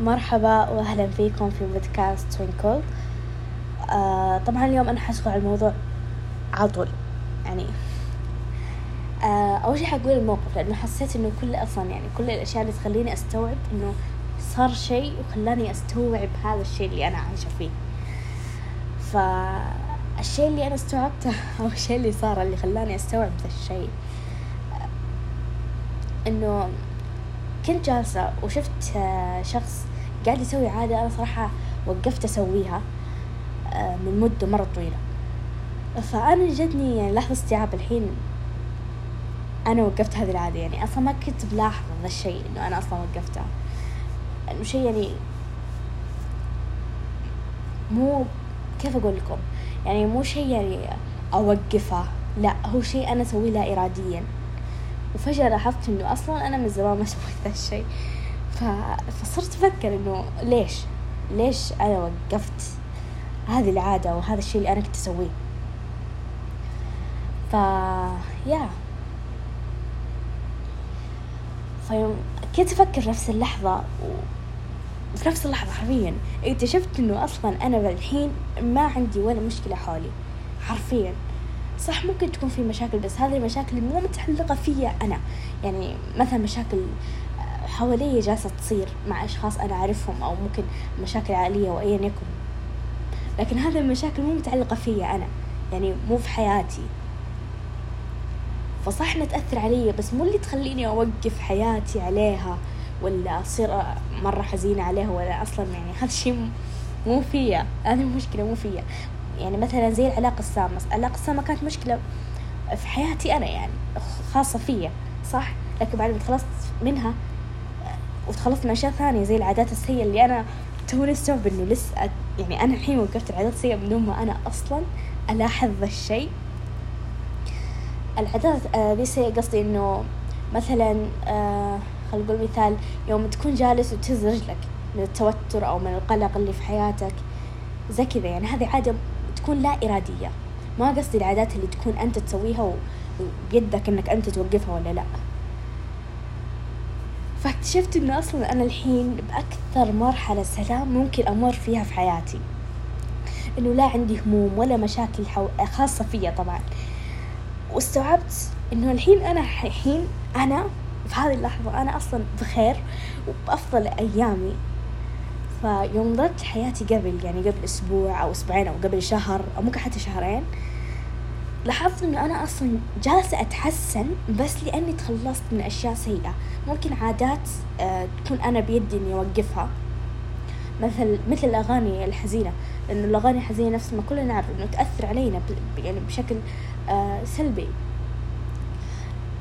مرحبا وأهلا فيكم في بودكاست توينكل آه طبعا اليوم أنا حشغل على الموضوع على طول يعني آه أول شي حقول الموقف لأنه حسيت إنه كل أصلا يعني كل الأشياء اللي تخليني أستوعب إنه صار شيء وخلاني أستوعب هذا الشيء اللي أنا عايشة فيه. فالشيء اللي أنا استوعبته أو الشيء اللي صار اللي خلاني أستوعب ذا الشيء آه، إنه كنت جالسة وشفت آه، شخص قاعد يسوي عادة أنا صراحة وقفت أسويها آه، من مدة مرة طويلة. فأنا جتني يعني لحظة استيعاب الحين أنا وقفت هذه العادة. يعني أصلا ما كنت بلاحظ ذا الشيء إنه أنا أصلا وقفتها. إنه شيء يعني مو كيف أقول لكم؟ يعني مو شيء يعني أوقفه لا هو شيء أنا أسويه لا إراديا. وفجأة لاحظت إنه أصلا أنا من زمان ما سويت ذا الشيء. ف... فصرت أفكر إنه ليش؟ ليش أنا وقفت هذه العادة وهذا الشيء اللي أنا كنت أسويه؟ ف يا. فيوم كنت أفكر نفس اللحظة و... في نفس اللحظة حرفيا. اكتشفت إنه أصلا أنا الحين ما عندي ولا مشكلة حولي. حرفيا. صح ممكن تكون في مشاكل بس هذه المشاكل مو متعلقة فيا أنا. يعني مثلا مشاكل حوالي جالسة تصير مع أشخاص أنا أعرفهم أو ممكن مشاكل عائلية وأيا يكن. لكن هذه المشاكل مو متعلقة فيا أنا يعني مو في حياتي. فصح انها تأثر علي بس مو اللي تخليني أوقف حياتي عليها ولا أصير مرة حزينة عليها ولا أصلا يعني هذا الشيء مو فيا. هذه المشكلة مو فيا. يعني مثلا زي العلاقة السامة. العلاقة السامة كانت مشكلة في حياتي أنا يعني خاصة فيا صح؟ لكن بعد ما تخلصت منها وتخلصت من أشياء ثانية زي العادات السيئة اللي أنا توني استوعب إنه لسه يعني أنا الحين وقفت العادات السيئة بدون ما أنا أصلا ألاحظ ذا الشيء. العادات آه، ذي السيئة قصدي إنه مثلا آه خلينا نقول مثال يوم تكون جالس وتهز رجلك من التوتر أو من القلق اللي في حياتك زي كذا يعني. هذه عادة تكون لا إرادية. ما قصدي العادات اللي تكون أنت تسويها وبيدك إنك أنت توقفها ولا لأ. فاكتشفت إنه أصلا أنا الحين بأكثر مرحلة سلام ممكن أمر فيها في حياتي. إنه لا عندي هموم ولا مشاكل حو... خاصة فيا طبعا. واستوعبت إنه الحين أنا الحين أنا في هذه اللحظة أنا أصلا بخير وبأفضل أيامي. فيوم نظرت حياتي قبل يعني قبل أسبوع أو أسبوعين أو قبل شهر أو ممكن حتى شهرين. لاحظت إنه أنا أصلا جالسة أتحسن بس لأني تخلصت من أشياء سيئة. ممكن عادات آه تكون أنا بيدي إني أوقفها. مثل مثل الأغاني الحزينة. لأنه الأغاني الحزينة نفس ما كلنا نعرف إنه تأثر علينا يعني بشكل آه سلبي.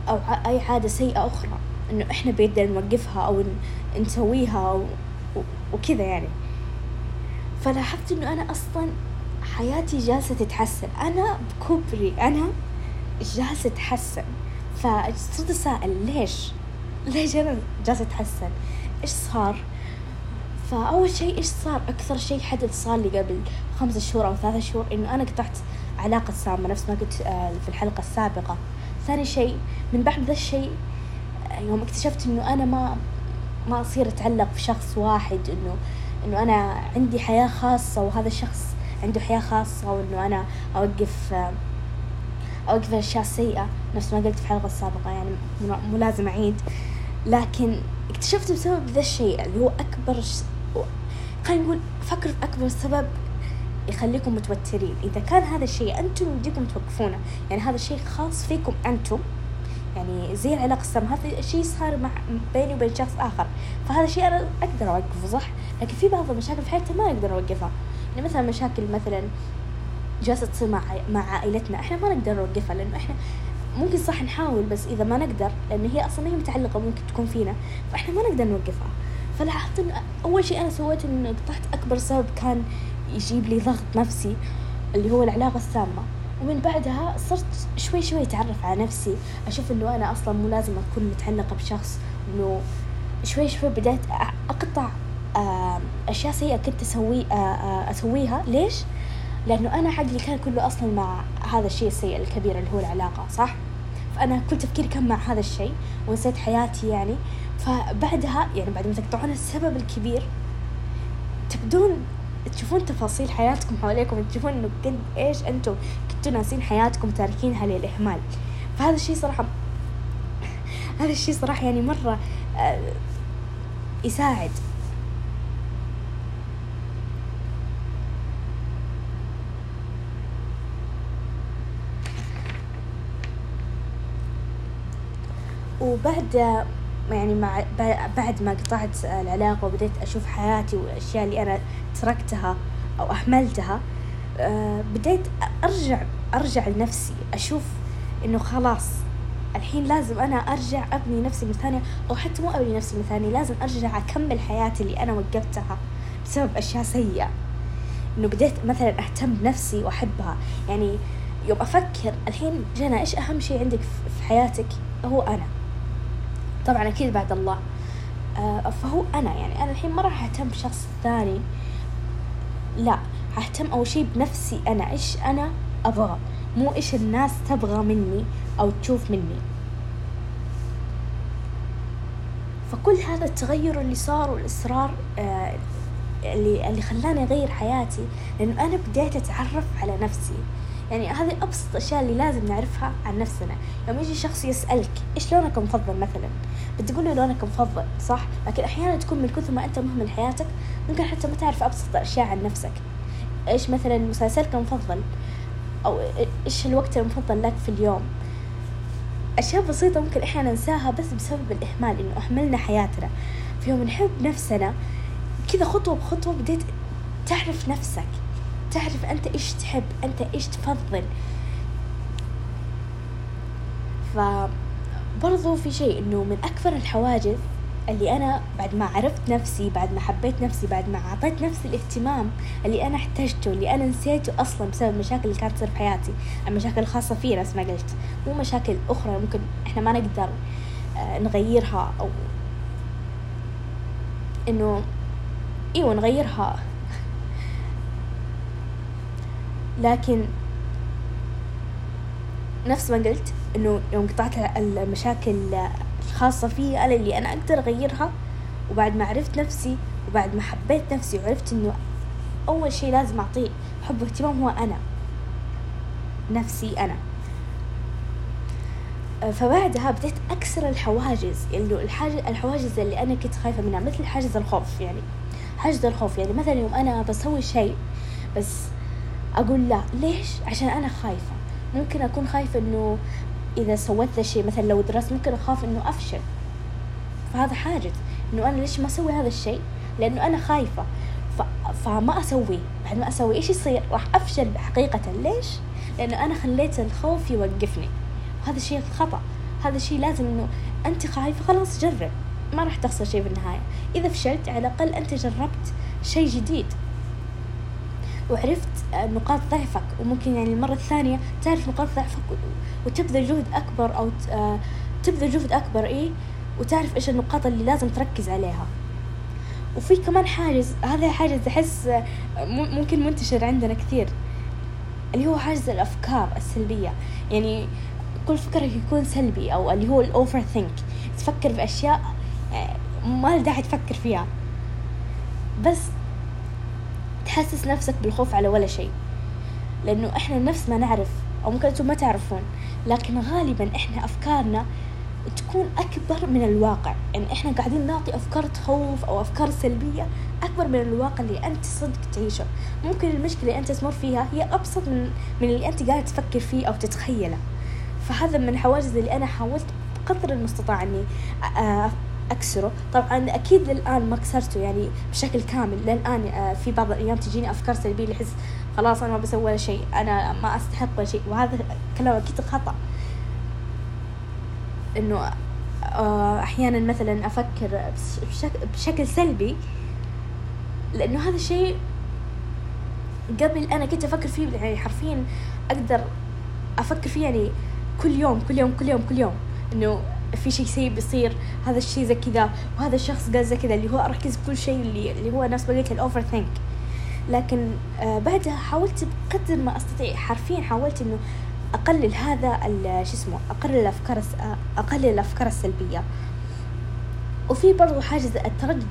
أو أي عادة سيئة أخرى. إنه إحنا بيدنا نوقفها أو نسويها وكذا يعني. فلاحظت إنه أنا أصلا حياتي جالسة تتحسن. أنا بكبري أنا جالسة اتحسن فصرت أسأل ليش؟ ليش أنا جالسة أتحسن؟ إيش صار؟ فأول شيء إيش صار؟ أكثر شيء حدث صار لي قبل خمسة شهور أو ثلاثة شهور إنه أنا قطعت علاقة سامة نفس ما قلت آه، في الحلقة السابقة. ثاني شيء من بعد ذا الشيء يوم اكتشفت إنه أنا ما ما أصير أتعلق في شخص واحد إنه إنه أنا عندي حياة خاصة وهذا الشخص عنده حياة خاصة وإنه أنا أوقف أوقف الأشياء السيئة نفس ما قلت في الحلقة السابقة يعني مو لازم أعيد لكن اكتشفت بسبب ذا الشيء اللي هو أكبر. خلينا نقول فكر في أكبر سبب يخليكم متوترين إذا كان هذا الشيء أنتم بديكم توقفونه يعني هذا الشيء خاص فيكم أنتم يعني زي العلاقة السامة هذا الشيء صار مع بيني وبين شخص آخر. فهذا الشيء أنا أقدر أوقفه صح؟ لكن في بعض المشاكل في حياتي ما أقدر أوقفها. يعني مثلا مشاكل مثلا جالسة تصير مع مع عائلتنا إحنا ما نقدر نوقفها لأنه إحنا ممكن صح نحاول بس إذا ما نقدر لأن هي أصلا هي متعلقة ممكن تكون فينا فإحنا ما نقدر نوقفها. فلاحظت إن أول شيء أنا سويته إنه قطعت أكبر سبب كان يجيب لي ضغط نفسي اللي هو العلاقة السامة. ومن بعدها صرت شوي شوي أتعرف على نفسي أشوف إنه أنا أصلا مو لازم أكون متعلقة بشخص إنه شوي شوي بدأت أقطع أشياء سيئة كنت أسوي أسويها ليش؟ لأنه أنا عقلي كان كله أصلا مع هذا الشيء السيء الكبير اللي هو العلاقة صح؟ فأنا كل تفكيري كان مع هذا الشيء ونسيت حياتي يعني فبعدها يعني بعد ما تقطعون السبب الكبير تبدون تشوفون تفاصيل حياتكم حواليكم تشوفون إنه قد إيش أنتم كنتوا ناسين حياتكم تاركينها للإهمال. فهذا الشيء صراحة هذا الشيء صراحة يعني مرة آه، يساعد. وبعد يعني مع بعد ما قطعت العلاقة وبديت أشوف حياتي والأشياء اللي أنا تركتها أو أهملتها آه، بديت أرجع أرجع لنفسي أشوف إنه خلاص الحين لازم أنا أرجع أبني نفسي من ثانية أو حتى مو أبني نفسي من ثانية لازم أرجع أكمل حياتي اللي أنا وقفتها بسبب أشياء سيئة. إنه بديت مثلا أهتم بنفسي وأحبها يعني يوم أفكر الحين جنى إيش أهم شيء عندك في حياتك؟ هو أنا. طبعا أكيد بعد الله. آه فهو أنا يعني أنا الحين ما راح أهتم بشخص ثاني. لا ههتم أول شي بنفسي أنا إيش أنا أبغى؟ مو إيش الناس تبغى مني أو تشوف مني. فكل هذا التغير اللي صار والإصرار آه اللي اللي خلاني أغير حياتي لأنه أنا بديت أتعرف على نفسي. يعني هذه أبسط الأشياء اللي لازم نعرفها عن نفسنا. يوم يجي شخص يسألك إيش لونك المفضل مثلا؟ بتقول له لونك المفضل صح؟ لكن أحيانا تكون من كثر ما أنت مهمل حياتك ممكن حتى ما تعرف أبسط الأشياء عن نفسك. إيش مثلا مسلسلك المفضل؟ أو إيش الوقت المفضل لك في اليوم؟ أشياء بسيطة ممكن إحنا ننساها بس بسبب الإهمال إنه أهملنا حياتنا. في يوم نحب نفسنا كذا خطوة بخطوة بديت تعرف نفسك. تعرف أنت إيش تحب أنت إيش تفضل. فبرضو في شيء إنه من أكبر الحواجز اللي أنا بعد ما عرفت نفسي بعد ما حبيت نفسي بعد ما أعطيت نفسي الاهتمام اللي أنا احتجته اللي أنا نسيته أصلا بسبب المشاكل اللي كانت تصير في حياتي. المشاكل الخاصة فينا نفس ما قلت. مو مشاكل أخرى ممكن إحنا ما نقدر آه، نغيرها أو إنه إيوه نغيرها. لكن نفس ما قلت إنه يوم قطعت المشاكل الخاصة في أنا اللي أنا أقدر أغيرها وبعد ما عرفت نفسي وبعد ما حبيت نفسي وعرفت إنه أول شي لازم أعطيه حب واهتمام هو أنا نفسي أنا. فبعدها بديت أكسر الحواجز اللي الحاجز الحواجز اللي أنا كنت خايفة منها مثل حاجز الخوف يعني. حاجز الخوف يعني مثلا يوم أنا بسوي شيء بس أقول لا ليش؟ عشان أنا خايفة. ممكن أكون خايفة إنه إذا سويت ذا الشيء مثلا لو درست ممكن أخاف إنه أفشل. فهذا حاجز إنه أنا ليش ما أسوي هذا الشيء؟ لأنه أنا خايفة. ف... فما أسويه. بعد ما أسوي إيش يصير؟ راح أفشل حقيقة. ليش؟ لأنه أنا خليت الخوف يوقفني. وهذا الشيء خطأ. هذا الشيء لازم إنه أنت خايفة خلاص جرب. ما راح تخسر شيء في النهاية. إذا فشلت على الأقل أنت جربت شيء جديد. وعرفت نقاط ضعفك وممكن يعني المرة الثانية تعرف نقاط ضعفك وتبذل جهد أكبر أو آه، تبذل جهد أكبر إيه؟ وتعرف إيش النقاط اللي لازم تركز عليها. وفي كمان حاجز هذا حاجز أحس آه، ممكن منتشر عندنا كثير. اللي هو حاجز الأفكار السلبية. يعني كل فكرك يكون سلبي أو اللي هو الأوفر ثينك تفكر في أشياء آه، ما داعي تفكر فيها. بس تحسس نفسك بالخوف على ولا شيء. لأنه إحنا نفس ما نعرف أو ممكن أنتم ما تعرفون لكن غالبا إحنا أفكارنا تكون أكبر من الواقع. يعني إحنا قاعدين نعطي أفكار تخوف أو أفكار سلبية أكبر من الواقع اللي أنت صدق تعيشه. ممكن المشكلة اللي أنت تمر فيها هي أبسط من, من اللي أنت قاعد تفكر فيه أو تتخيله. فهذا من الحواجز اللي أنا حاولت بقدر المستطاع أني أكسره. طبعا أكيد للآن ما كسرته يعني بشكل كامل. للآن آه، في بعض الأيام تجيني أفكار سلبية اللي احس خلاص أنا ما بسوي ولا شيء أنا ما أستحق ولا شيء. وهذا كلام أكيد خطأ. إنه آه، أحيانا مثلا أفكر بشكل سلبي لأنه هذا الشيء قبل أنا كنت أفكر فيه يعني حرفيا أقدر أفكر فيه يعني كل يوم كل يوم كل يوم كل يوم. إنه في شيء سيء بيصير هذا الشيء زي كذا وهذا الشخص قال زي كذا اللي هو أركز بكل شيء اللي اللي هو ناس بقيت الاوفر ثينك لكن آه بعدها حاولت بقدر ما أستطيع حرفيا حاولت إنه أقلل هذا شو اسمه أقلل الأفكار أقلل الأفكار السلبية. وفي برضو حاجز التردد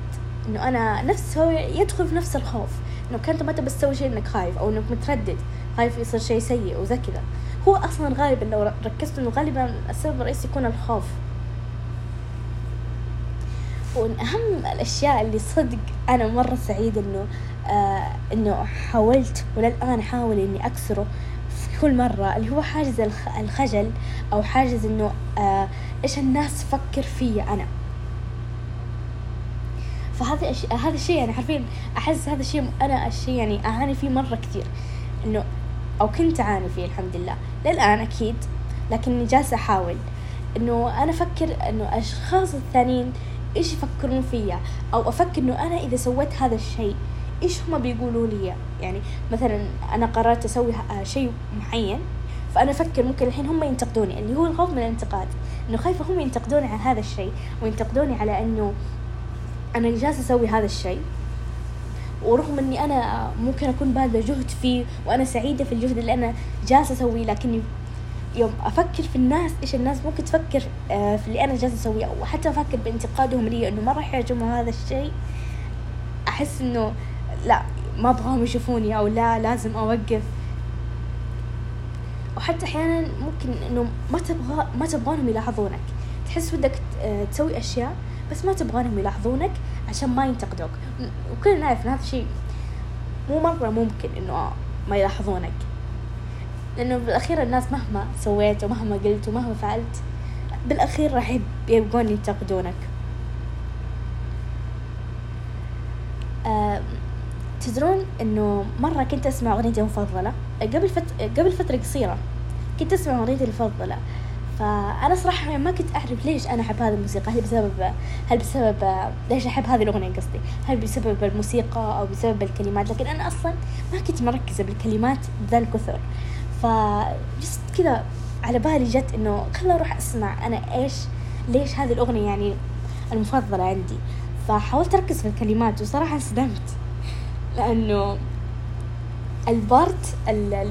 إنه أنا نفس هو يدخل في نفس الخوف إنه كنت ما تبي تسوي شيء إنك خايف أو إنك متردد خايف يصير شيء سيء وزي كذا. هو أصلا غالبا لو ركزت إنه غالبا السبب الرئيسي يكون الخوف. ومن أهم الأشياء اللي صدق أنا مرة سعيدة إنه آه إنه حاولت وللآن أحاول إني أكسره في كل مرة اللي هو حاجز الخجل أو حاجز إنه آه إيش الناس تفكر فيا أنا. فهذا الشيء هذا الشيء يعني حرفيا أحس هذا الشيء أنا الشيء يعني أعاني فيه مرة كثير إنه أو كنت أعاني فيه الحمد لله. للآن أكيد لكني جالسة أحاول. إنه أنا أفكر إنه اشخاص الثانيين إيش يفكرون فيا؟ أو أفكر إنه أنا إذا سويت هذا الشيء إيش هم بيقولوا لي؟ يعني مثلا أنا قررت أسوي شيء معين فأنا أفكر ممكن الحين هم ينتقدوني اللي هو الخوف من الانتقاد. إنه خايفه هم ينتقدوني على هذا الشيء وينتقدوني على إنه أنا جالسة أسوي هذا الشيء ورغم إني أنا ممكن أكون باذله جهد فيه وأنا سعيدة في الجهد اللي أنا جالسة أسويه لكني يوم أفكر في الناس إيش الناس ممكن تفكر آه، في اللي أنا جالسة أسويه أو حتى أفكر بانتقادهم لي إنه ما راح يعجبهم هذا الشيء. أحس إنه لا ما أبغاهم يشوفوني أو لا لازم أوقف. وحتى أحيانا ممكن إنه ما تبغى ما تبغانهم يلاحظونك. تحس ودك آه، تسوي أشياء بس ما تبغانهم يلاحظونك عشان ما ينتقدوك. وكلنا نعرف إن هذا الشيء مو مرة ممكن إنه ما يلاحظونك. لأنه بالأخير الناس مهما سويت ومهما قلت ومهما فعلت بالأخير راح يبقون ينتقدونك. تدرون إنه مرة كنت أسمع أغنيتي المفضلة؟ قبل فت... قبل فترة قصيرة كنت أسمع أغنيتي المفضلة. فأنا صراحة ما كنت أعرف ليش أنا أحب هذه الموسيقى. هل بسبب هل بسبب ليش أحب هذه الأغنية قصدي؟ هل بسبب الموسيقى أو بسبب الكلمات؟ لكن أنا أصلا ما كنت مركزة بالكلمات ذا الكثر. فجست كذا على بالي جت إنه خلا أروح أسمع أنا إيش ليش هذه الأغنية يعني المفضلة عندي. فحاولت أركز في الكلمات وصراحة انصدمت. لأنه ال part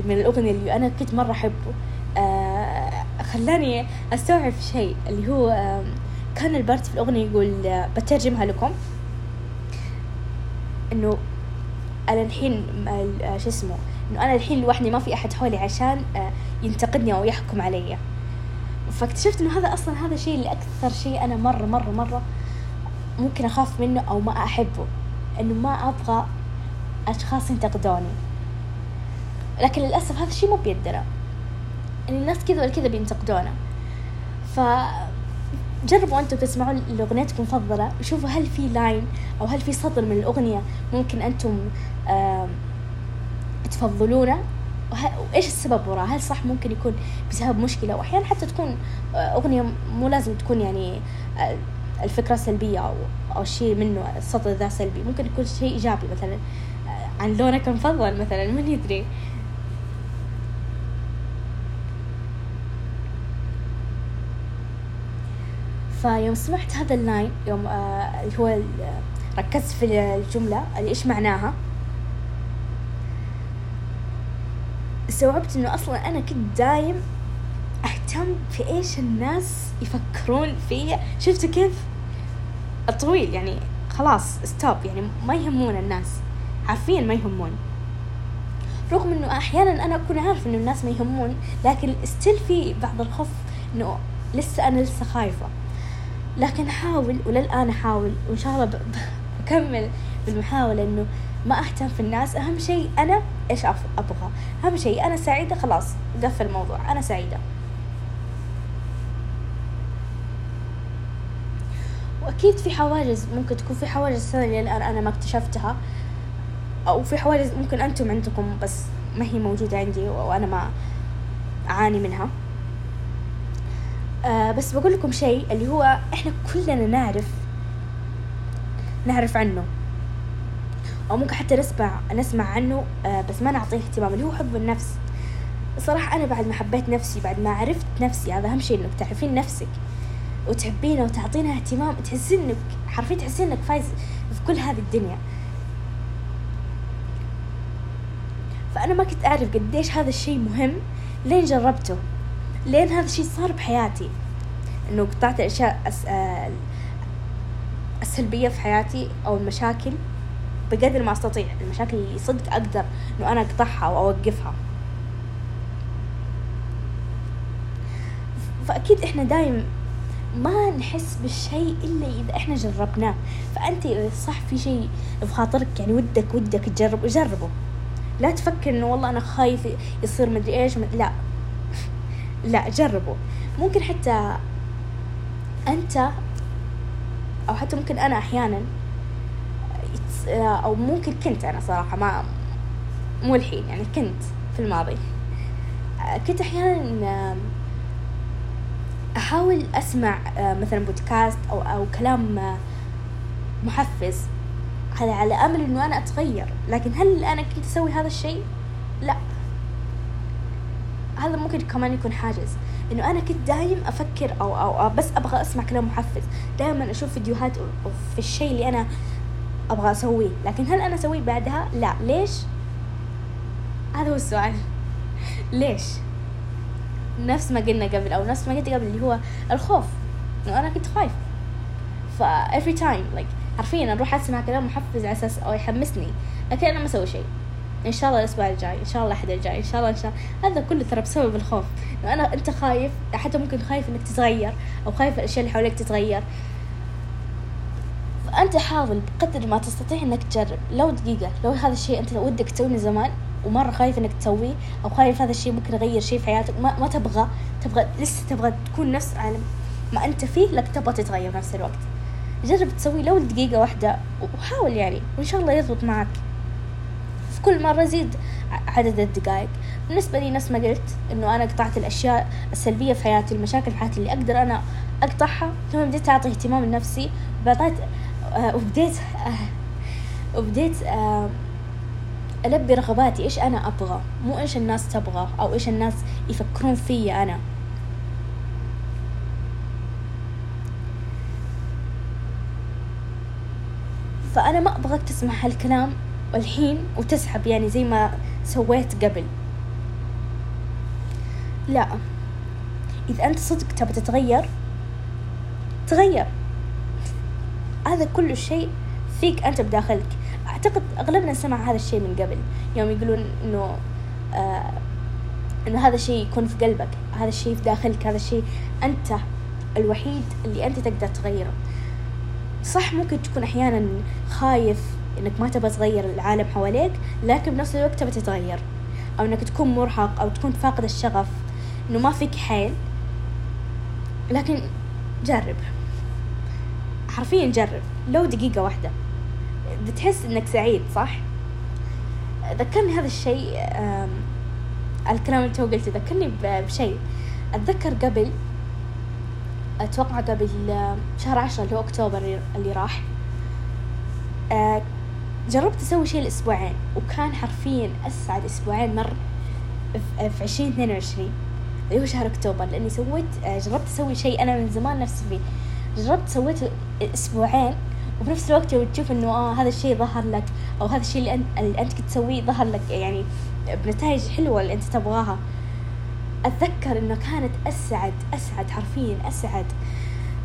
من الأغنية اللي أنا كنت مرة أحبه آه خلاني أستوعب شيء اللي هو كان ال part في الأغنية يقول بترجمها لكم. إنه أنا الحين شو اسمه إنه أنا الحين لوحدي ما في أحد حولي عشان آه، ينتقدني أو يحكم علي. فاكتشفت إنه هذا أصلا هذا الشيء اللي أكثر شيء أنا مرة مرة مرة ممكن أخاف منه أو ما أحبه إنه ما أبغى أشخاص ينتقدوني. لكن للأسف هذا الشيء مو بيدنا يعني الناس كذا ولا كذا بينتقدونا ف جربوا أنتم تسمعوا لأغنيتكم المفضلة وشوفوا هل في لاين أو هل في سطر من الأغنية ممكن أنتم تفضلونه وإيش السبب وراه هل صح ممكن يكون بسبب مشكلة؟ وأحيانا حتى تكون آه، أغنية مو لازم تكون يعني آه، الفكرة سلبية أو أو شيء منه السطر ذا سلبي. ممكن يكون شيء إيجابي مثلا. آه، عن لونك المفضل مثلا من يدري؟ فيوم سمعت هذا ال line يوم آه اللي هو ركزت في الجملة اللي إيش معناها؟ استوعبت إنه أصلا أنا كنت دايم أهتم في إيش الناس يفكرون فيا. شفتوا كيف؟ الطويل يعني خلاص stop يعني ما يهمون الناس. حرفيا ما يهمون. رغم إنه أحيانا أنا أكون عارف إنه الناس ما يهمون لكن still في بعض الخوف إنه لسه أنا لسه خايفة. لكن حاول وللآن أحاول وإن شاء الله بكمل بالمحاولة إنه ما أهتم في الناس. أهم شيء أنا إيش أبغى. أهم شيء أنا سعيدة خلاص قفل الموضوع. أنا سعيدة. وأكيد في حواجز ممكن تكون في حواجز ثانية الآن أنا ما اكتشفتها. أو في حواجز ممكن أنتم عندكم بس ما هي موجودة عندي وأنا ما أعاني منها. آه بس بقول لكم شيء اللي هو إحنا كلنا نعرف نعرف عنه. أو ممكن حتى نسمع نسمع عنه آه بس ما نعطيه اهتمام اللي هو حب النفس. صراحة أنا بعد ما حبيت نفسي بعد ما عرفت نفسي هذا أهم شيء إنك تعرفين نفسك وتحبينها وتعطينها اهتمام تحسين إنك حرفيا تحسين إنك فايز في كل هذه الدنيا. فأنا ما كنت أعرف قديش هذا الشيء مهم لين جربته. لين هذا الشيء صار بحياتي. إنه قطعت أشياء أس... السلبية في حياتي أو المشاكل. بقدر ما أستطيع. المشاكل اللي صدق أقدر إنه أنا أقطعها أو أوقفها. فأكيد إحنا دايم ما نحس بالشيء إلا إذا إحنا جربناه. إذا صح في شيء بخاطرك يعني ودك ودك تجرب جربه لا تفكر إنه والله أنا خايف يصير مدري إيش لا. لا جربه. ممكن حتى أنت أو حتى ممكن أنا أحيانا أو ممكن كنت أنا صراحة ما مو الحين يعني كنت في الماضي. كنت أحيانا أحاول أسمع مثلا بودكاست أو أو كلام محفز على على أمل إنه أنا أتغير. لكن هل أنا كنت أسوي هذا الشيء؟ لا. هذا ممكن كمان يكون حاجز. إنه أنا كنت دايم أفكر أو أو, بس أبغى أسمع كلام محفز. دائما أشوف فيديوهات في الشيء اللي أنا أبغى أسويه لكن هل أنا أسويه بعدها؟ لا. ليش؟ هذا هو السؤال. ليش؟ نفس ما قلنا قبل أو نفس ما قلت قبل اللي هو الخوف. إنه أنا كنت خايف. ف every time like حرفيا أروح أسمع كلام محفز على أساس أو يحمسني. لكن أنا ما أسوي شيء. إن شاء الله الأسبوع الجاي إن شاء الله الاحد الجاي إن شاء الله إن شاء الله. هذا كله ترى بسبب الخوف. لو أنا أنت خايف حتى ممكن خايف إنك تتغير أو خايف الأشياء اللي حواليك تتغير. فانت حاول بقدر ما تستطيع إنك تجرب. لو دقيقة لو هذا الشيء أنت ودك تسويه من زمان ومرة خايف إنك تسويه أو خايف هذا الشيء ممكن يغير شيء في حياتك ما, ما تبغى. تبغى لسه تبغى تكون نفس عالم ما أنت فيه لكن تبغى تتغير نفس الوقت. جرب تسوي لو دقيقة واحدة وحاول يعني وإن شاء الله يضبط معك. في كل مرة زيد عدد الدقائق. بالنسبة لي نفس ما قلت إنه أنا قطعت الأشياء السلبية في حياتي المشاكل في حياتي اللي أقدر أنا أقطعها ثم بديت أعطي اهتمام لنفسي وبعطيت آه وبديت آه وبديت آه ألبي رغباتي إيش أنا أبغى؟ مو إيش الناس تبغى أو إيش الناس يفكرون فيا أنا. فأنا ما أبغاك تسمع هالكلام الحين وتسحب يعني زي ما سويت قبل. لا إذا أنت صدق تبى تتغير تغير. هذا كل شيء فيك أنت بداخلك. أعتقد أغلبنا سمع هذا الشيء من قبل. يوم يقولون إنه آه إنه هذا الشيء يكون في قلبك. هذا الشيء في داخلك. هذا الشيء أنت الوحيد اللي أنت تقدر تغيره. صح ممكن تكون أحيانا خايف إنك ما تبغى تغير العالم حواليك لكن بنفس الوقت تبغى تتغير. أو إنك تكون مرهق أو تكون فاقد الشغف إنه ما فيك حيل. لكن جرب. حرفيا جرب لو دقيقة واحدة. بتحس إنك سعيد صح؟ ذكرني هذا الشيء الكلام اللي تو قلته ذكرني بشيء. أتذكر قبل أتوقع قبل شهر عشرة اللي هو أكتوبر اللي راح. جربت أسوي شيء لأسبوعين وكان حرفيا أسعد أسبوعين مر في عشرين اثنين وعشرين اللي هو شهر أكتوبر. لأني سويت جربت أسوي شيء أنا من زمان نفسي فيه. جربت سويت أسبوعين وبنفس الوقت لو تشوف إنه آه هذا الشيء ظهر لك أو هذا الشيء اللي أنت, اللي أنت كنت تسويه ظهر لك يعني بنتائج حلوة اللي أنت تبغاها. أتذكر إنه كانت أسعد أسعد حرفيا أسعد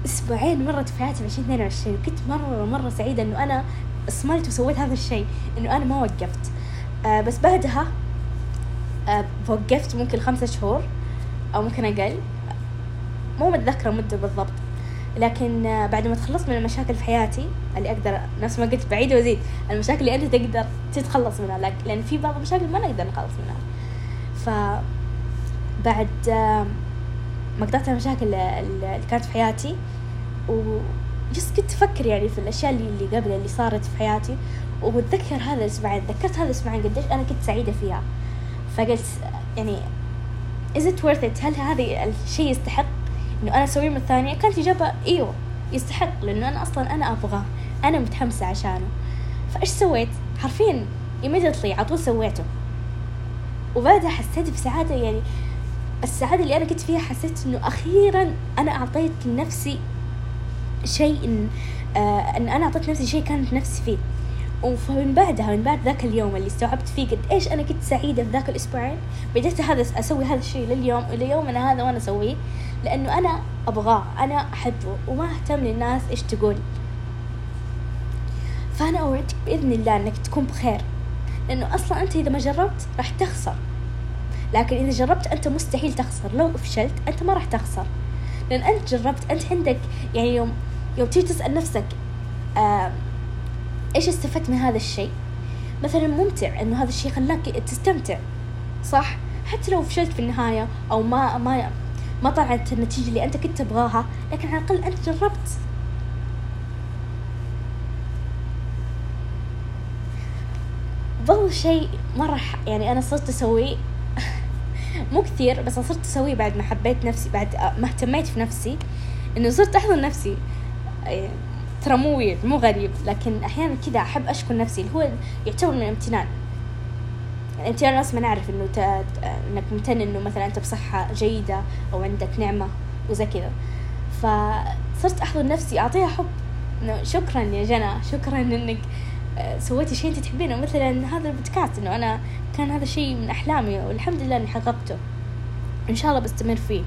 أسبوعين مرت في حياتي في عشرين اثنين وعشرين. وكنت مرة مرة سعيدة إنه أنا صملت وسويت هذا الشيء إنه أنا ما وقفت. آه بس بعدها آه وقفت ممكن خمسة شهور أو ممكن أقل. مو متذكرة مدة بالضبط. لكن بعد ما تخلصت من المشاكل في حياتي اللي أقدر نفس ما قلت بعيد وزيد المشاكل اللي أنت تقدر تتخلص منها لأن في بعض المشاكل ما نقدر نخلص منها. ف بعد ما قطعت المشاكل اللي كانت في حياتي و جس كنت أفكر يعني في الأشياء اللي, اللي قبل اللي صارت في حياتي وأتذكر هذا الأسبوعين تذكرت هذا الأسبوعين قديش أنا كنت سعيدة فيها. فقلت يعني is it worth it هل هذا الشيء يستحق؟ إنه أنا أسويه من الثانية كانت إجابة إيوه يستحق لأنه أنا أصلا أنا أبغاه أنا متحمسة عشانه. فإيش سويت؟ حرفيا immediately على طول سويته. وبعدها حسيت بسعادة يعني السعادة اللي أنا كنت فيها حسيت إنه أخيرا أنا أعطيت لنفسي شيء إن, آه إن أنا أعطيت نفسي شيء كانت نفسي فيه. ومن بعدها من بعد ذاك اليوم اللي استوعبت فيه قد إيش أنا كنت سعيدة في ذاك الأسبوعين بديت هذا أسوي هذا الشيء لليوم إلى يومنا هذا وأنا أسويه لأنه أنا أبغاه أنا أحبه وما أهتم للناس إيش تقول. فأنا أوعدك بإذن الله أنك تكون بخير لأنه أصلا أنت إذا ما جربت راح تخسر. لكن إذا جربت أنت مستحيل تخسر لو فشلت أنت ما راح تخسر. لأن أنت جربت أنت عندك يعني يوم يوم تيجي تسأل نفسك آه إيش استفدت من هذا الشيء؟ مثلا ممتع إنه هذا الشيء خلاك تستمتع صح؟ حتى لو فشلت في النهاية أو ما ما ما طلعت النتيجة اللي أنت كنت تبغاها لكن على الأقل أنت جربت. برضو شيء مرة يعني أنا صرت أسويه. مو كثير بس صرت أسويه بعد ما حبيت نفسي بعد ما اهتميت في نفسي إنه صرت أحضن نفسي. ترى مو ويرد مو غريب لكن أحيانا كذا أحب أشكر نفسي اللي هو يعتبر من الامتنان. الامتنان يعني ما نعرف إنه ت... إنك ممتن إنه مثلا أنت بصحة جيدة أو عندك نعمة وزي كذا. فصرت أحضن نفسي أعطيها حب. إنه شكرا يا جنى شكرا إنك سويتي شيء أنت تحبينه. مثلا هذا البودكاست إنه أنا كان هذا شيء من أحلامي والحمد لله إني حققته. إن شاء الله بستمر فيه.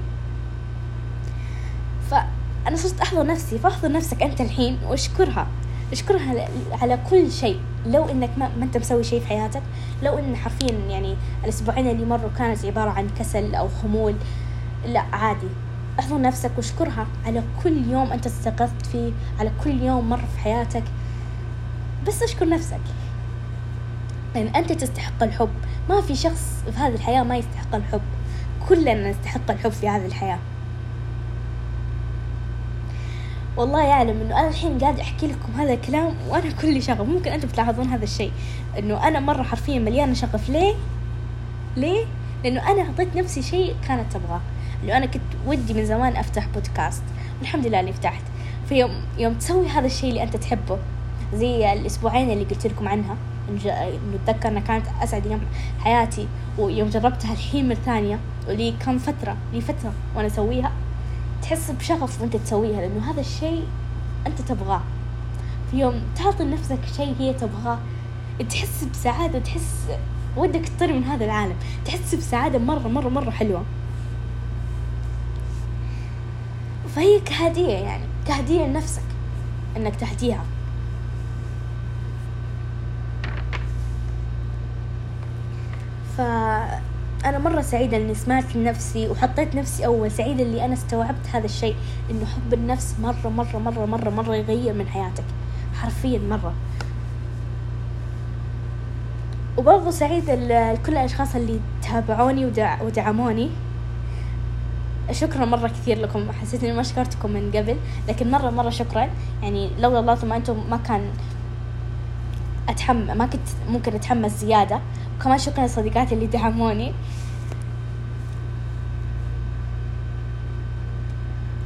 فانا صرت أحضر نفسي فاحضر نفسك أنت الحين واشكرها. اشكرها على كل شيء. لو إنك ما, ما أنت مسوي شيء في حياتك لو إن حرفيا يعني الأسبوعين اللي مروا كانت عبارة عن كسل أو خمول لا عادي. احضر نفسك واشكرها. على كل يوم أنت استيقظت فيه على كل يوم مر في حياتك. بس اشكر نفسك. لأن يعني أنت تستحق الحب. ما في شخص في هذه الحياة ما يستحق الحب. كلنا نستحق الحب في هذه الحياة. والله يعلم إنه أنا الحين قاعد أحكي لكم هذا الكلام وأنا كل شغف ممكن أنتم تلاحظون هذا الشيء إنه أنا مرة حرفيا مليانة شغف. ليه؟ ليه؟ لأنه أنا أعطيت نفسي شيء كانت تبغاه إنه أنا كنت ودي من زمان أفتح بودكاست. والحمد لله إني فتحت. فيوم يوم تسوي هذا الشيء اللي أنت تحبه زي الأسبوعين اللي قلت لكم عنها إنه أتذكر أنها كانت أسعد أيام حياتي ويوم جربتها الحين مرة ثانية ولي كم فترة لي فترة وأنا أسويها. تحس بشغف وأنت تسويها لأنه هذا الشيء أنت تبغاه. في يوم تعطي لنفسك شيء هي تبغاه تحس بسعادة تحس ودك تطير من هذا العالم. تحس بسعادة مرة مرة مرة حلوة. فهي كهدية يعني كهدية لنفسك إنك تهديها. فأنا مرة سعيدة إني سمعت لنفسي وحطيت نفسي أول سعيدة اللي أنا استوعبت هذا الشيء إنه حب النفس مرة مرة مرة مرة مرة يغير من حياتك. حرفيا مرة. وبرضه سعيدة لكل الأشخاص اللي تابعوني ودع ودعموني. شكرا مرة كثير لكم. حسيت إني ما شكرتكم من قبل لكن مرة مرة شكرا. يعني لولا الله ثم أنتم ما كان أتحمس ما كنت ممكن أتحمس زيادة. وكمان شكرا لصديقاتي اللي دعموني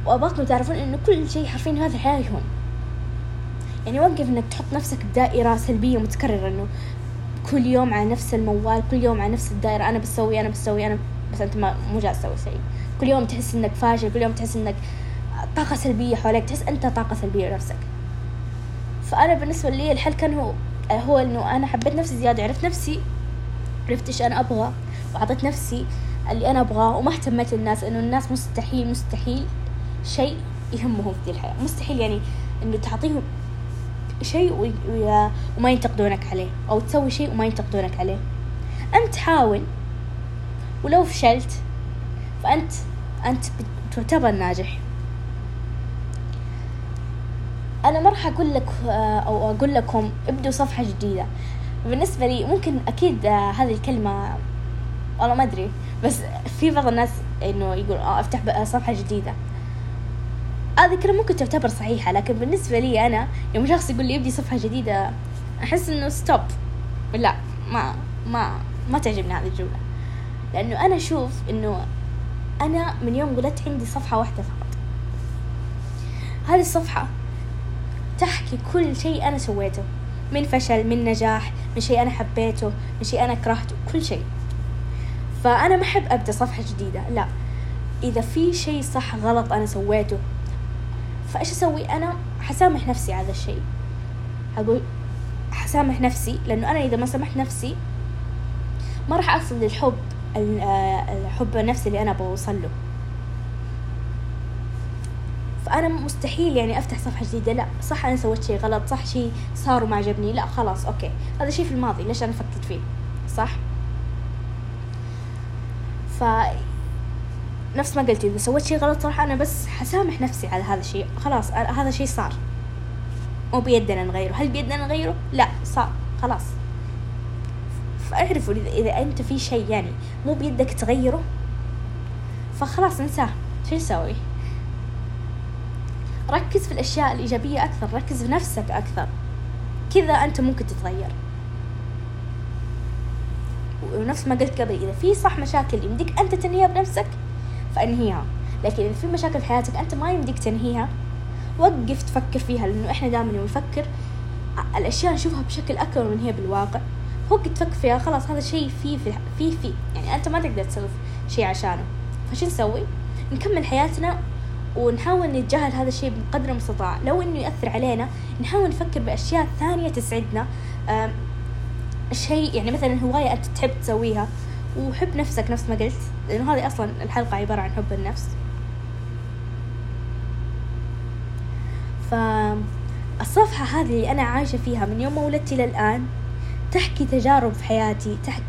وأبغاكم تعرفون إنه كل شيء حرفيا هذا الحياة يعني وقف إنك تحط نفسك بدائرة سلبية متكررة إنه كل يوم على نفس الموال كل يوم على نفس الدائرة أنا بسوي أنا بسوي أنا بس أنت ما مو جالس تسوي شيء. كل يوم تحس إنك فاشل كل يوم تحس إنك طاقة سلبية حواليك تحس أنت طاقة سلبية لنفسك. فأنا بالنسبة لي الحل كان هو هو إنه أنا حبيت نفسي زيادة عرفت نفسي عرفت إيش أنا أبغى وأعطيت نفسي اللي أنا أبغاه وما اهتميت الناس انه الناس مستحيل مستحيل شيء يهمهم في الحياة. مستحيل يعني إنه تعطيهم شيء وما ينتقدونك عليه أو تسوي شيء وما ينتقدونك عليه. أنت حاول ولو فشلت فأنت أنت تعتبر ناجح. أنا ما راح أقول لك أو أقول لكم ابدوا صفحة جديدة. بالنسبة لي ممكن أكيد آه، هذه الكلمة والله ما أدري بس في بعض الناس إنه يقول آه أفتح صفحة جديدة. هذه الكلمة ممكن تعتبر صحيحة لكن بالنسبة لي أنا يوم شخص يقول لي ابدي صفحة جديدة أحس إنه ستوب لا ما ما ما تعجبني هذه الجملة. لأنه أنا أشوف إنه أنا من يوم ولدت عندي صفحة واحدة فقط. هذه الصفحة تحكي كل شيء أنا سويته. من فشل من نجاح من شيء أنا حبيته من شيء أنا كرهته كل شيء. فأنا ما أحب أبدأ صفحة جديدة لا. إذا في شيء صح غلط أنا سويته فإيش أسوي أنا؟ حسامح نفسي على الشيء. أقول حسامح نفسي لأنه أنا إذا ما سامحت نفسي ما راح أصل للحب الحب النفسي اللي أنا بوصل له. فانا مستحيل يعني أفتح صفحة جديدة لا صح أنا سويت شيء غلط صح شيء صار وما عجبني لا خلاص okay. هذا شيء في الماضي ليش أنا فكرت فيه؟ صح؟ ف نفس ما قلت إذا سويت شيء غلط صراحة أنا بس حسامح نفسي على هذا الشيء خلاص هذا شيء صار. مو بيدنا نغيره. هل بيدنا نغيره؟ لا صار. خلاص. فاعرفوا اذا أنت في شيء يعني مو بيدك تغيره فخلاص انساه. شو نسوي؟ ركز في الأشياء الإيجابية أكثر ركز في نفسك أكثر. كذا أنت ممكن تتغير. ونفس ما قلت قبل إذا في صح مشاكل يمديك أنت تنهيها بنفسك فأنهيها. لكن إذا في مشاكل في حياتك أنت ما يمديك تنهيها وقف تفكر فيها لأنه إحنا دائما نفكر الأشياء نشوفها بشكل أكبر من هي بالواقع. وقت تفكر فيها خلاص هذا شيء في في في يعني أنت ما تقدر تسوي شيء عشانه. فشو نسوي؟ نكمل حياتنا ونحاول نتجاهل هذا الشيء بقدر المستطاع. لو إنه يأثر علينا نحاول نفكر بأشياء ثانية تسعدنا. شيء يعني مثلا هواية أنت تحب تسويها وحب نفسك نفس ما قلت لأنه هذه أصلا الحلقة عبارة عن حب النفس. فالصفحة هذه اللي أنا عايشة فيها من يوم ما ولدت إلى الآن تحكي تجارب في حياتي تحكي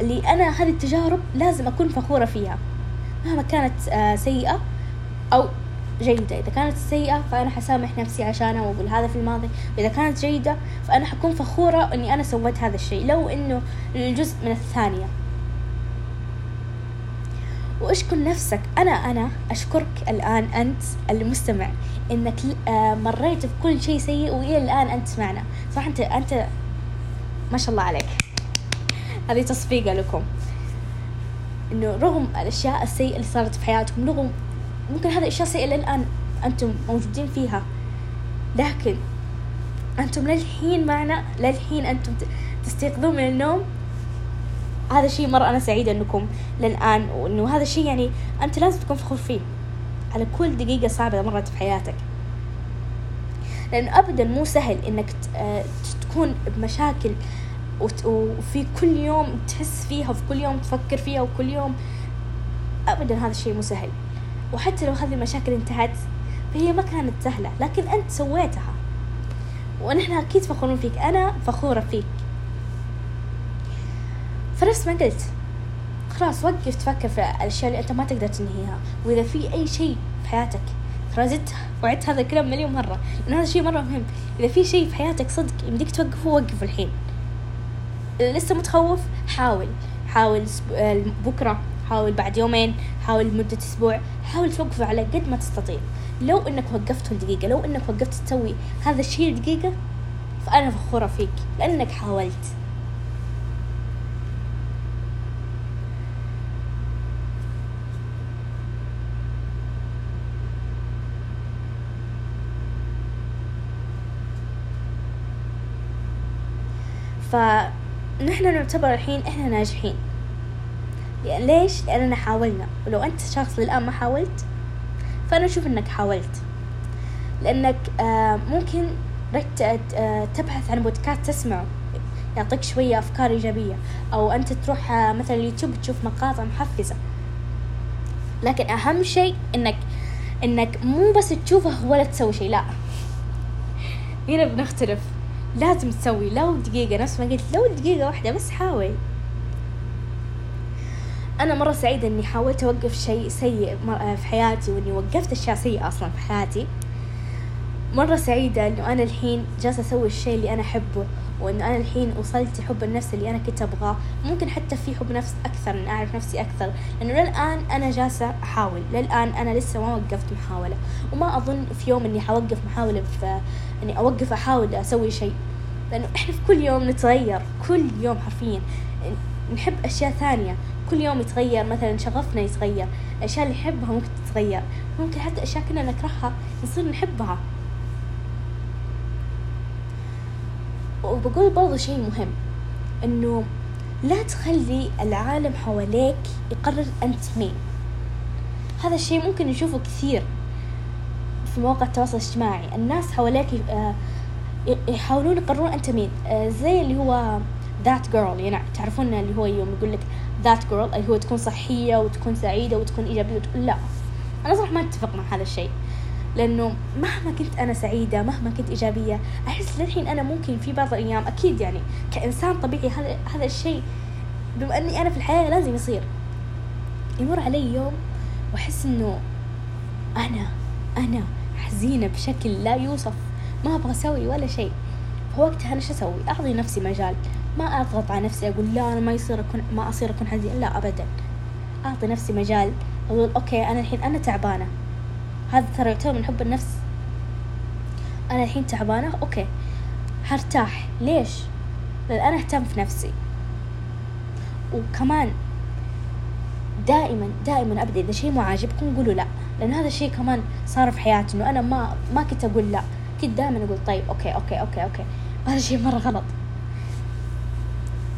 اللي أنا هذه التجارب لازم أكون فخورة فيها. مهما كانت آه، سيئة أو جيدة. إذا كانت سيئة فأنا حسامح نفسي عشانها وأقول هذا في الماضي. وإذا كانت جيدة فأنا حكون فخورة إني أنا سويت هذا الشيء لو إنه الجزء من الثانية. واشكر نفسك. أنا أنا أشكرك الآن أنت المستمع إنك آه، مريت بكل شيء سيء وإلى الآن أنت معنا. صح؟ أنت أنت ما شاء الله عليك. هذه تصفيقة لكم. إنه رغم الأشياء السيئة اللي صارت في حياتكم رغم ممكن هذه الأشياء سيئة للآن أنتم موجودين فيها. لكن أنتم للحين معنا للحين أنتم تستيقظون من النوم. هذا شيء مرة أنا سعيدة أنكم للآن وأنه هذا الشيء يعني أنت لازم تكون فخور فيه على كل دقيقة صعبة مرت في حياتك. لأنه أبدا مو سهل إنك آه، تكون بمشاكل وفي كل يوم تحس فيها وفي كل يوم تفكر فيها وكل يوم أبدا هذا الشيء مو سهل. وحتى لو هذه المشاكل انتهت فهي ما كانت سهلة لكن أنت سويتها. ونحن أكيد فخورين فيك أنا فخورة فيك. فنفس ما قلت خلاص وقف تفكر في الأشياء اللي أنت ما تقدر تنهيها وإذا في أي شيء في حياتك ترى زدت وعدت هذا الكلام مليون مرة لأن هذا الشيء مرة مهم. إذا في شيء في حياتك صدق يمديك توقفه وقف الحين. لسه متخوف حاول. حاول بكرة حاول بعد يومين حاول لمدة أسبوع حاول توقفه على قد ما تستطيع. لو إنك وقفته لدقيقة لو إنك وقفت تسوي هذا الشيء لدقيقة فأنا فخورة فيك لأنك حاولت. فنحن نعتبر الحين إحنا ناجحين. يعني ليش؟ لأننا حاولنا. ولو أنت شخص للآن ما حاولت فأنا أشوف أنك حاولت. لأنك آه، ممكن آه، تبحث عن بودكاست تسمعه يعطيك شوية أفكار إيجابية. أو أنت تروح آه، مثلا اليوتيوب تشوف مقاطع محفزة. لكن أهم شيء إنك إنك مو بس تشوفه ولا تسوي شيء لا. هنا بنختلف. لازم تسوي. لو دقيقة نفس ما قلت لو دقيقة واحدة بس حاول. أنا مرة سعيدة إني حاولت أوقف شيء سيء في حياتي وإني وقفت أشياء سيئة أصلا في حياتي. مرة سعيدة إنه أنا الحين جالسة أسوي الشيء اللي أنا أحبه وإنه أنا الحين وصلت حب النفس اللي أنا كنت أبغاه. ممكن حتى في حب نفس أكثر من أعرف نفسي أكثر. لأنه للآن أنا جالسة أحاول. للآن أنا لسه ما وقفت محاولة. وما أظن في يوم إني حوقف محاولة في إني أوقف أحاول أسوي شيء. لأنه إحنا في كل يوم نتغير. كل يوم حرفيا. نحب أشياء ثانية. كل يوم يتغير مثلا شغفنا يتغير الأشياء اللي نحبها ممكن تتغير. ممكن حتى أشياء كنا نكرهها نصير نحبها. وبقول برضو شيء مهم إنه لا تخلي العالم حواليك يقرر أنت مين. هذا الشيء ممكن نشوفه كثير في مواقع التواصل الاجتماعي. الناس حواليك آه، يحاولون يقررون أنت مين. آه، زي اللي هو ذات جيرل يعني تعرفون اللي هو يوم يقول لك ذات جيرل اللي هو تكون صحية وتكون سعيدة وتكون إيجابية وتكون لا. أنا صراحة ما أتفق مع هذا الشيء لأنه مهما كنت أنا سعيدة مهما كنت إيجابية أحس للحين أنا ممكن في بعض الأيام أكيد يعني كإنسان طبيعي هذا هذا الشيء بما أني أنا في الحياة لازم يصير. يمر علي يوم وأحس إنه أنا أنا حزينة بشكل لا يوصف ما أبغى أسوي ولا شيء. فوقتها أنا شو أسوي؟ أعطي نفسي مجال. ما أضغط على نفسي أقول لا أنا ما يصير اكون ما أصير أكون حزين. لا ابدا. أعطي نفسي مجال. أقول أوكي أنا الحين أنا تعبانة. هذا ترى يعتبر من حب النفس. أنا الحين تعبانة؟ okay. هرتاح. ليش؟ لأن أنا أهتم في نفسي. وكمان دائما دائما ابدا إذا شيء مو عاجبكم قولوا لا. لأن هذا الشيء كمان صار في حياتي انه أنا ما ما كنت أقول لا. كنت دائما أقول طيب okay okay okay okay. هذا الشيء مرة غلط.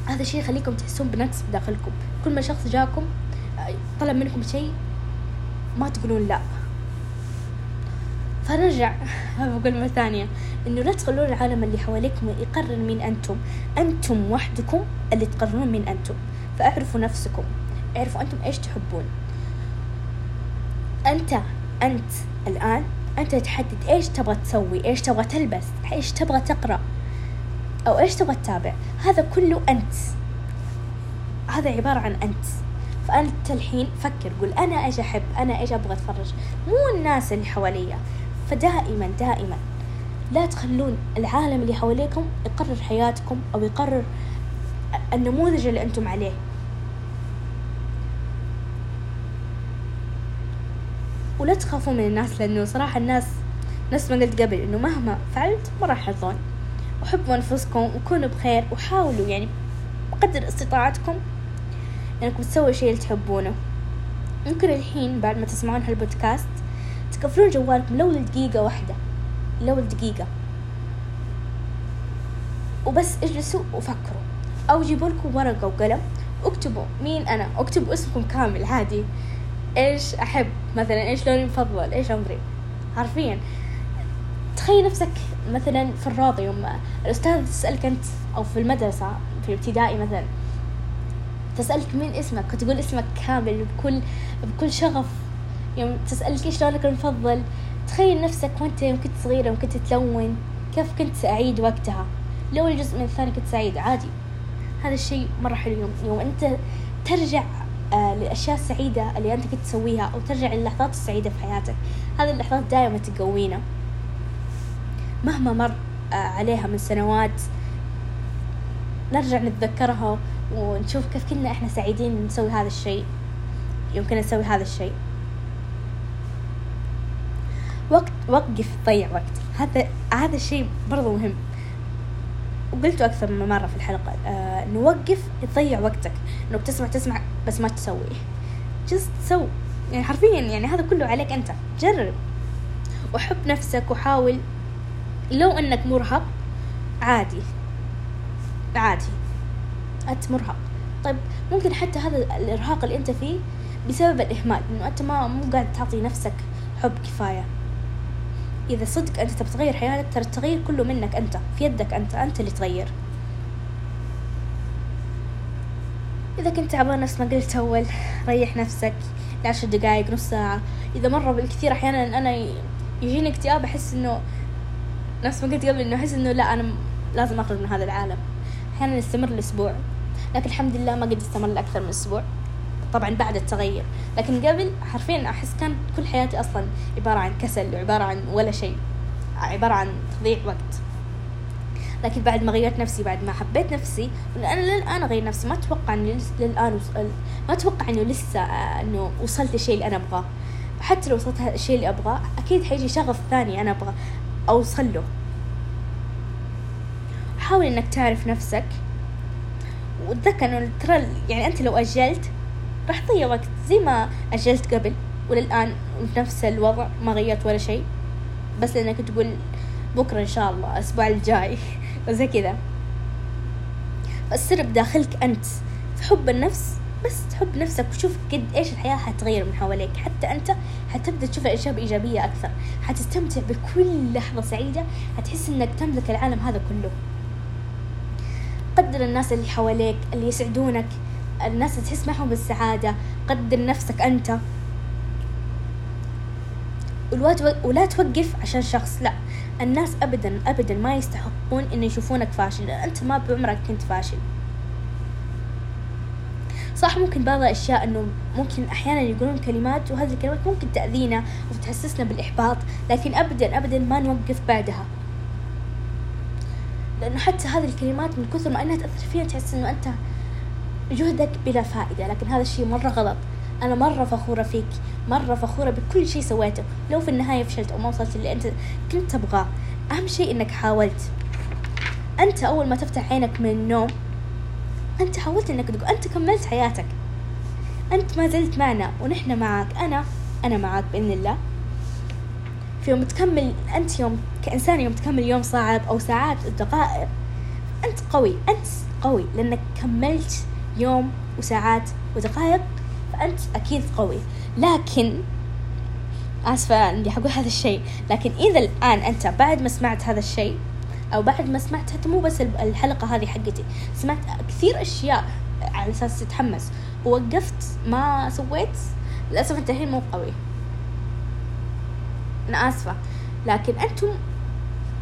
هذا الشيء يخليكم تحسون بنقص بداخلكم كل ما شخص جاكم طلب منكم شيء ما تقولون لا. فنرجع بقول مرة ثانية. إنه لا تخلون العالم اللي حواليكم يقرر مين أنتم. أنتم وحدكم اللي تقررون مين أنتم. فاعرفوا نفسكم. اعرفوا أنتم إيش تحبون. أنت أنت الآن أنت تحدد إيش تبغى تسوي إيش تبغى تلبس إيش تبغى تقرأ أو إيش تبغى تتابع. هذا كله أنت. هذا عبارة عن أنت. فأنت الحين فكر قول أنا إيش أحب؟ أنا إيش أبغى أتفرج؟ مو الناس اللي حواليا. فدائما دائما لا تخلون العالم اللي حواليكم يقرر حياتكم أو يقرر النموذج اللي أنتم عليه. ولا تخافوا من الناس لأنه صراحة الناس نفس ما قلت قبل إنه مهما فعلت ما راح يحظون وحبوا أنفسكم وكونوا بخير وحاولوا يعني بقدر استطاعتكم إنكم تسووا الشيء اللي تحبونه. ممكن الحين بعد ما تسمعون هالبودكاست تقفلون جوالكم لو لدقيقة واحدة. لو لدقيقة. وبس اجلسوا وفكروا. أو جيبوا لكم ورقة وقلم اكتبوا مين أنا. اكتبوا اسمكم كامل عادي. إيش أحب؟ مثلا إيش لوني المفضل؟ إيش عمري؟ حرفيا. تخيل نفسك مثلا في الروضة يوم الأستاذ تسألك أنت أو في المدرسة في الابتدائي مثلا تسألك مين اسمك؟ وتقول اسمك كامل بكل بكل شغف. يوم تسألك إيش لونك المفضل؟ تخيل نفسك وانت يوم كنت صغيرة يوم كنت تلون كيف كنت سعيد وقتها؟ لو الجزء من الثاني كنت سعيد عادي. هذا الشيء مرة حلو. يوم, يوم أنت ترجع آه للأشياء السعيدة اللي أنت كنت تسويها أو ترجع للحظات السعيدة في حياتك هذه اللحظات دائما تقوينا. مهما مر آه عليها من سنوات نرجع نتذكرها ونشوف كيف كنا إحنا سعيدين نسوي هذا الشيء يمكن نسوي هذا الشيء. وقت وقف تضيع وقت. هذا هذا الشيء برضو مهم. وقلته أكثر من مرة في الحلقة آه نوقف تضيع وقتك. إنك تسمع تسمع بس ما تسوي. جست سو. يعني حرفيا يعني هذا كله عليك أنت. جرب. وحب نفسك وحاول لو أنك مرهق عادي. عادي. أنت مرهق. طيب ممكن حتى هذا الإرهاق اللي أنت فيه بسبب الإهمال إنه أنت ما مو قاعد تعطي نفسك حب كفاية. إذا صدق أنت تبي تغير حياتك ترى التغيير كله منك أنت في يدك أنت أنت اللي تغير. إذا كنت تعبان نفس ما قلت أول ريح نفسك لعشر دقايق نص ساعة. إذا مرة بالكثير أحيانا أنا يجيني اكتئاب أحس إنه نفس ما قلت قبل إنه أحس إنه لا أنا لازم أخرج من هذا العالم. أحيانا يستمر الأسبوع لكن الحمد لله ما قد استمر لأكثر من أسبوع. طبعا بعد التغير. لكن قبل حرفيا أحس كان كل حياتي أصلا عبارة عن كسل وعبارة عن ولا شيء عبارة عن تضييع وقت. لكن بعد ما غيرت نفسي بعد ما حبيت نفسي أنا للآن اغير نفسي. ما أتوقع إني للآن ما أتوقع إنه لسه آه، إنه وصلت الشيء اللي أنا أبغاه. حتى لو وصلت الشيء اللي أبغاه أكيد حيجي شغف ثاني أنا أبغى أوصل له. حاول إنك تعرف نفسك. وتذكر إنه ترى يعني أنت لو أجلت راح تضيع وقت زي ما أجلت قبل وللآن نفس الوضع ما غيرت ولا شيء. بس لانك تقول بكرة إن شاء الله الأسبوع الجاي. وزي كذا. السر بداخلك أنت. في حب النفس بس تحب نفسك وشوف قد إيش الحياة حتغير من حواليك. حتى أنت حتبدأ تشوف الأشياء بإيجابية أكثر. حتستمتع بكل لحظة سعيدة. حتحس إنك تملك العالم هذا كله. قدر الناس اللي حواليك اللي يسعدونك. الناس اللي تحس معهم بالسعادة. قدر نفسك أنت. ولا توقف عشان شخص لا. الناس ابدا ابدا ما يستحقون إن يشوفونك فاشل. أنت ما بعمرك كنت فاشل. صح ممكن بعض الأشياء إنه ممكن أحيانا يقولون كلمات وهذه الكلمات ممكن تأذينا وتحسسنا بالإحباط لكن أبدا أبدا ما نوقف بعدها. لأنه حتى هذه الكلمات من كثر ما أنها تأثر فينا تحس إنه أنت جهدك بلا فائدة لكن هذا الشيء مرة غلط. أنا مرة فخورة فيك مرة فخورة بكل شيء سويته. لو في النهاية فشلت أو ما وصلت اللي أنت كنت تبغاه أهم شيء إنك حاولت. أنت أول ما تفتح عينك من النوم أنت حاولت إنك تقول أنت كملت حياتك. أنت ما زلت معنا ونحن معك. أنا أنا معك بإذن الله. في يوم تكمل أنت يوم كإنسان يوم تكمل يوم صعب أو ساعات دقائق أنت قوي أنت قوي لأنك كملت يوم وساعات ودقائق فأنت أكيد قوي. لكن آسفة إني حقول هذا الشيء لكن إذا الآن أنت بعد ما سمعت هذا الشيء أو بعد ما سمعت حتى مو بس الحلقة هذه حقتي سمعت كثير أشياء على أساس تتحمس. ووقفت ما سويت للأسف أنت الحين مو قوي. أنا آسفة. لكن أنتم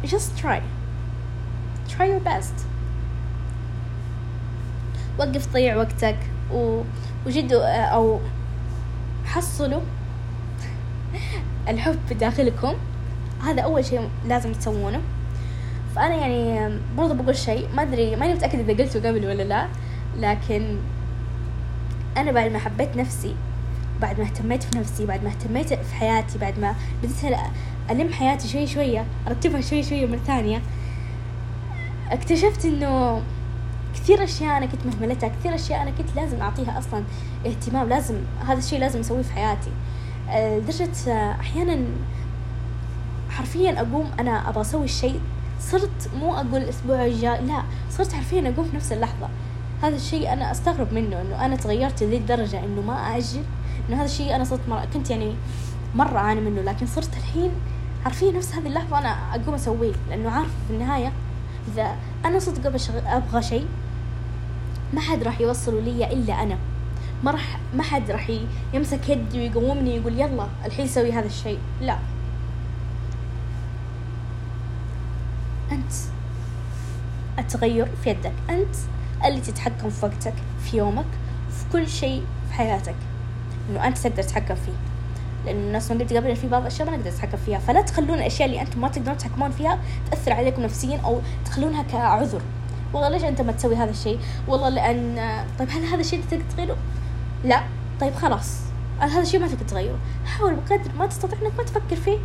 just try. Try your best. وقف تضيع وقتك و... وجدوا أو حصلوا الحب داخلكم هذا أول شيء لازم تسوونه. فأنا يعني برضه بقول شيء ما أدري ماني متأكدة إذا قلته قبل ولا لا لكن أنا بعد ما حبيت نفسي بعد ما اهتميت في نفسي بعد ما اهتميت في حياتي بعد ما بديت ألم حياتي شوي شوية أرتبها شوي شوية مرة ثانية اكتشفت إنه كثير أشياء أنا كنت مهملتها كثير أشياء أنا كنت لازم أعطيها أصلا اهتمام لازم هذا الشيء لازم أسويه في حياتي. لدرجة أحيانا حرفيا أقوم أنا أبغى أسوي الشيء صرت مو أقول الأسبوع الجاي لا صرت حرفيا أقوم في نفس اللحظة. هذا الشيء أنا أستغرب منه إنه أنا تغيرت لذي الدرجة إنه ما أأجل إنه هذا الشيء أنا صرت مرة كنت يعني مرة أعاني منه لكن صرت الحين حرفيا نفس هذه اللحظة أنا أقوم أسويه لأنه عارف في النهاية إذا أنا صدق أبغى شيء ما حد راح يوصله لي إلا أنا. ما راح ما حد راح يمسك يدي ويقومني ويقول يلا الحين سوي هذا الشيء. لا. أنت التغير في يدك أنت اللي تتحكم في وقتك في يومك في كل شيء في حياتك. إنه أنت تقدر تتحكم فيه. لأن الناس ما قلت قبل في بعض الأشياء ما نقدر نتحكم فيها. فلا تخلون الأشياء اللي أنتم ما تقدرون تتحكمون فيها تأثر عليكم نفسيا أو تخلونها كعذر. والله ليش أنت ما تسوي هذا الشيء؟ والله لأن طيب هل هذا الشيء تقدر تغيره؟ لا. طيب خلاص. هذا الشيء ما تقدر تغيره؟ حاول بقدر ما تستطيع إنك ما تفكر فيه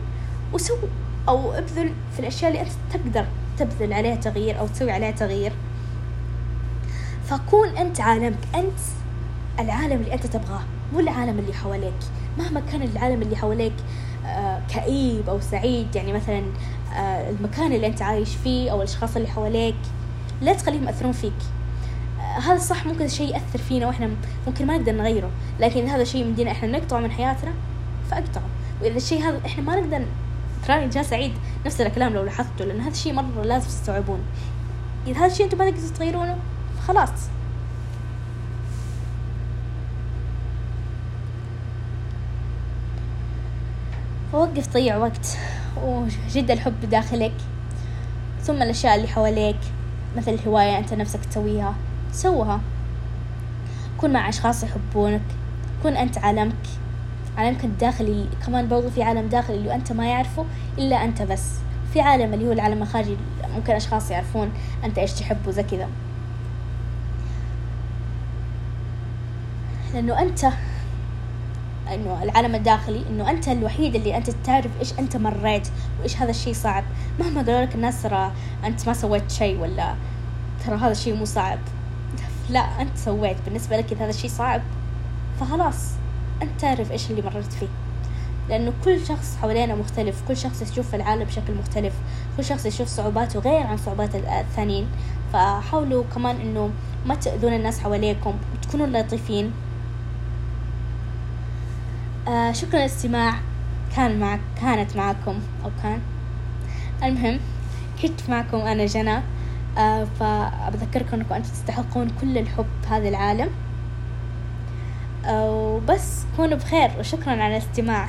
وسو أو ابذل في الأشياء اللي أنت تقدر تبذل عليها تغيير أو تسوي عليها تغيير. فكون أنت عالمك أنت العالم اللي أنت تبغاه. مو العالم اللي حواليك. مهما كان العالم اللي حواليك آه كئيب أو سعيد يعني مثلا آه المكان اللي أنت عايش فيه أو الأشخاص اللي حواليك لا تخليهم يأثرون فيك. هذا صح ممكن شيء يأثر فينا وإحنا ممكن ما نقدر نغيره لكن هذا شيء مدينا إحنا نقطعه من حياتنا فأقطعه. وإذا الشيء هذا إحنا ما نقدر تراني جالسة أعيد نفس الكلام لو لاحظتوا لأن هذا الشيء مرة لازم تستوعبون. إذا هذا الشيء أنتم ما تقدروا تغيرونه فخلاص فوقف تضيع وقت وجد الحب داخلك ثم الأشياء اللي حواليك مثل الهواية أنت نفسك تسويها سوها. كن مع أشخاص يحبونك كن أنت عالمك عالمك الداخلي. كمان برضو في عالم داخلي اللي أنت ما يعرفه إلا أنت بس. في عالم اللي هو العالم الخارجي ممكن أشخاص يعرفون أنت إيش تحب وزي كذا. لأنه أنت إنه العالم الداخلي إنه أنت الوحيد اللي أنت تعرف إيش أنت مريت وإيش هذا الشيء صعب. مهما قالوا لك الناس ترى أنت ما سويت شيء ولا ترى هذا الشيء مو صعب. لا أنت سويت. بالنسبة لك إذا هذا الشيء صعب فخلاص. أنت تعرف إيش اللي مررت فيه. لأنه كل شخص حوالينا مختلف. كل شخص يشوف العالم بشكل مختلف. كل شخص يشوف صعوباته غير عن صعوبات الثانيين. فحاولوا كمان إنه ما تأذون الناس حواليكم. وتكونوا لطيفين. آه شكرا للاستماع كان معك كانت معكم أو كان. المهم كنت معكم أنا جنى. آه فبذكركم أنكم أنتم تستحقون كل الحب في هذا العالم. آه وبس كونوا بخير وشكرا على الاستماع.